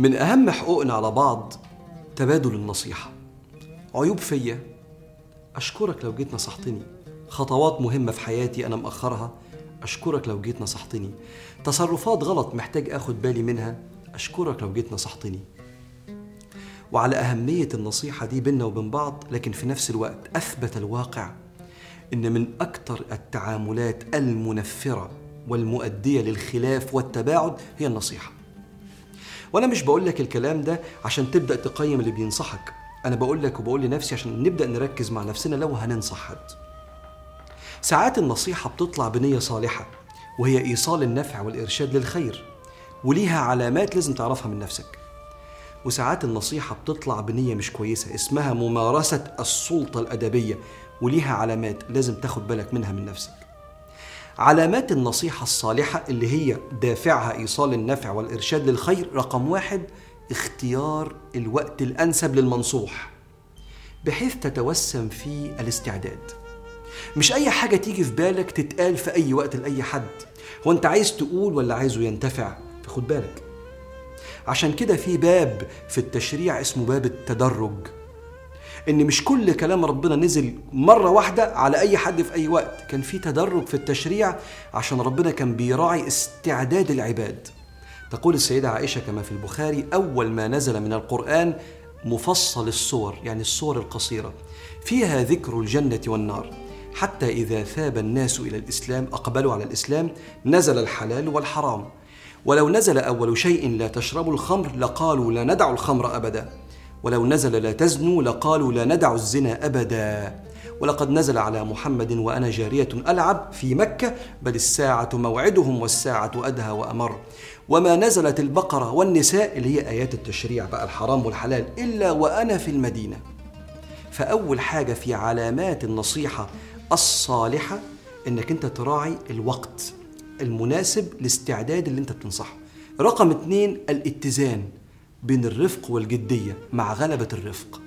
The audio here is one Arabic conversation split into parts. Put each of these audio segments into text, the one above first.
من أهم حقوقنا على بعض تبادل النصيحة. عيوب فيا أشكرك لو جيت نصحتني. خطوات مهمة في حياتي أنا مأخرها أشكرك لو جيت نصحتني. تصرفات غلط محتاج أخد بالي منها أشكرك لو جيت نصحتني. وعلى أهمية النصيحة دي بينا وبين بعض لكن في نفس الوقت أثبت الواقع إن من أكثر التعاملات المنفرة والمؤدية للخلاف والتباعد هي النصيحة. وأنا مش بقول لك الكلام ده عشان تبدأ تقيم اللي بينصحك. أنا بقول لك وبقول لنفسي عشان نبدأ نركز مع نفسنا لو هننصح حد. ساعات النصيحة بتطلع بنية صالحة وهي إيصال النفع والإرشاد للخير وليها علامات لازم تعرفها من نفسك. وساعات النصيحة بتطلع بنية مش كويسة اسمها ممارسة السلطة الأدبية وليها علامات لازم تاخد بالك منها من نفسك. علامات النصيحة الصالحة اللي هي دافعها إيصال النفع والإرشاد للخير رقم واحد اختيار الوقت الأنسب للمنصوح بحيث تتوسم فيه الاستعداد. مش أي حاجة تيجي في بالك تتقال في أي وقت لأي حد. هو أنت عايز تقول ولا عايزه ينتفع؟ فخد بالك. عشان كده في باب في التشريع اسمه باب التدرج. إن مش كل كلام ربنا نزل مرة واحدة على أي حد في أي وقت. كان في تدرج في التشريع عشان ربنا كان بيراعي استعداد العباد. تقول السيدة عائشة كما في البخاري أول ما نزل من القرآن مفصل الصور يعني الصور القصيرة. فيها ذكر الجنة والنار. حتى إذا ثاب الناس إلى الإسلام أقبلوا على الإسلام نزل الحلال والحرام. ولو نزل أول شيء لا تشربوا الخمر لقالوا لا ندع الخمر أبدا. ولو نزل لا تزنوا لقالوا لا ندع الزنا أبدا. ولقد نزل على محمد وأنا جارية ألعب في مكة بل الساعة موعدهم والساعة أدهى وأمر. وما نزلت البقرة والنساء اللي هي آيات التشريع بقى الحرام والحلال إلا وأنا في المدينة. فأول حاجة في علامات النصيحة الصالحة إنك أنت تراعي الوقت المناسب لاستعداد اللي أنت بتنصحه رقم اتنين الاتزان. بين الرفق والجدية مع غلبة الرفق.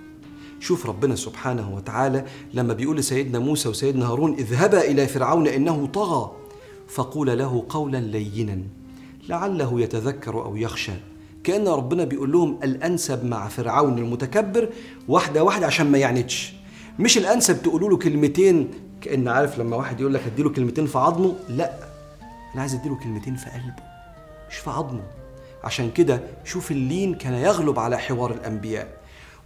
شوف ربنا سبحانه وتعالى لما بيقول لسيدنا موسى وسيدنا هارون اذهبا إلى فرعون إنه طغى فقول له قولا لينا لعله يتذكر أو يخشى كأن ربنا بيقول لهم الأنسب مع فرعون المتكبر واحدة واحدة عشان ما يعنتش مش الأنسب تقولوا له كلمتين كأن عارف لما واحد يقول لك اديله كلمتين في عظمه؟ لا أنا عايز أديله كلمتين في قلبه مش في عظمه. عشان كده شوف اللين كان يغلب على حوار الأنبياء.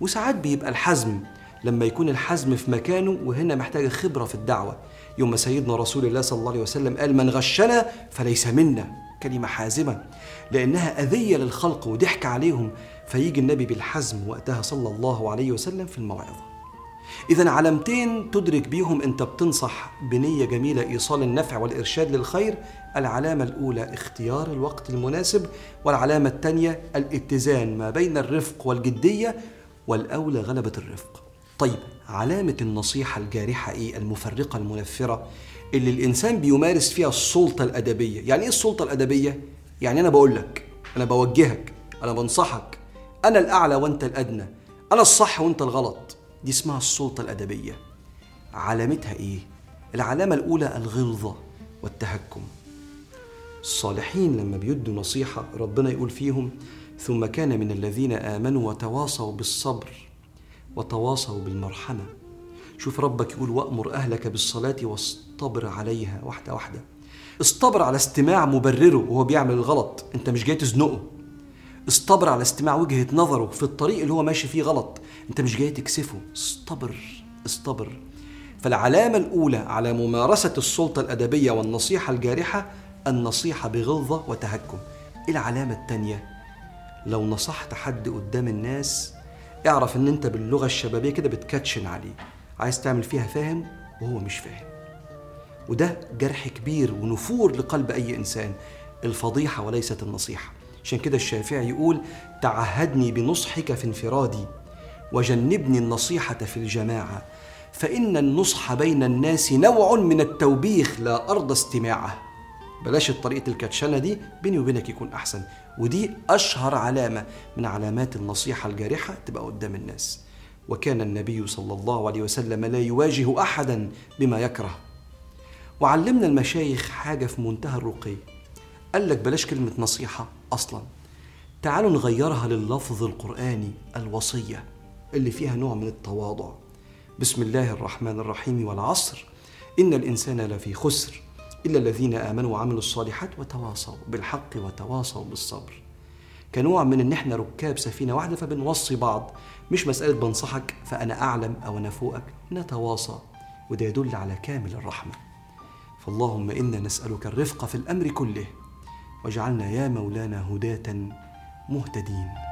وساعات بيبقى الحزم لما يكون الحزم في مكانه وهنا محتاجة خبرة في الدعوة. يوم سيدنا رسول الله صلى الله عليه وسلم قال من غشنا فليس منا كلمة حازمة. لأنها أذية للخلق وضحك عليهم فيجي النبي بالحزم وقتها صلى الله عليه وسلم في الموعظة. إذا علامتين تدرك بيهم أنت بتنصح بنية جميلة إيصال النفع والإرشاد للخير العلامة الأولى اختيار الوقت المناسب والعلامة الثانية الاتزان ما بين الرفق والجدية والأولى غلبة الرفق. طيب علامة النصيحة الجارحة إيه؟ المفرقة المنفرة اللي الإنسان بيمارس فيها السلطة الأدبية. يعني إيه السلطة الأدبية؟ يعني أنا بقول لك أنا بوجهك أنا بنصحك أنا الأعلى وأنت الأدنى أنا الصح وأنت الغلط. دي اسمها السلطة الأدبية. علامتها إيه؟ العلامة الأولى الغلظة والتهكم. الصالحين لما بيدوا نصيحة ربنا يقول فيهم ثم كان من الذين آمنوا وتواصوا بالصبر وتواصوا بالمرحمة. شوف ربك يقول وأمر أهلك بالصلاة واصطبر عليها. واحدة واحدة. اصطبر على استماع مبرره وهو بيعمل الغلط. أنت مش جاي تزنقه. اصطبر على استماع وجهة نظره في الطريق اللي هو ماشي فيه غلط. انت مش جاي تكسفه. اصطبر اصطبر فالعلامة الأولى على ممارسة السلطة الأدبية والنصيحة الجارحة النصيحة بغلظة وتهكم. العلامة التانية؟ لو نصحت حد قدام الناس اعرف إن أنت باللغة الشبابية كده بتكاتشن عليه. عايز تعمل فيها فاهم وهو مش فاهم. وده جرح كبير ونفور لقلب أي إنسان. الفضيحة وليست النصيحة. عشان كده الشافعي يقول تعهدني بنصحك في انفرادي وجنبني النصيحة في الجماعة فإن النصح بين الناس نوع من التوبيخ لا أرضى استماعه. بلاش طريقة الكاتشنة دي بيني وبينك يكون أحسن. ودي أشهر علامة من علامات النصيحة الجارحة تبقى قدام الناس. وكان النبي صلى الله عليه وسلم لا يواجه أحدا بما يكره. وعلمنا المشايخ حاجة في منتهى الرقي. قال لك بلاش كلمة نصيحة أصلا. تعالوا نغيرها لللفظ القرآني الوصية اللي فيها نوع من التواضع. بسم الله الرحمن الرحيم والعصر. إن الإنسان لفي خسر إلا الذين آمنوا وعملوا الصالحات وتواصوا بالحق وتواصوا بالصبر. كنوع من إن إحنا ركاب سفينة واحدة فبنوصي بعض. مش مسألة بنصحك فأنا أعلم أو أنا فوقك. نتواصى. وده يدل على كامل الرحمة. فاللهم إنا نسألك الرفق في الأمر كله. واجعلنا يا مولانا هداة مهتدين.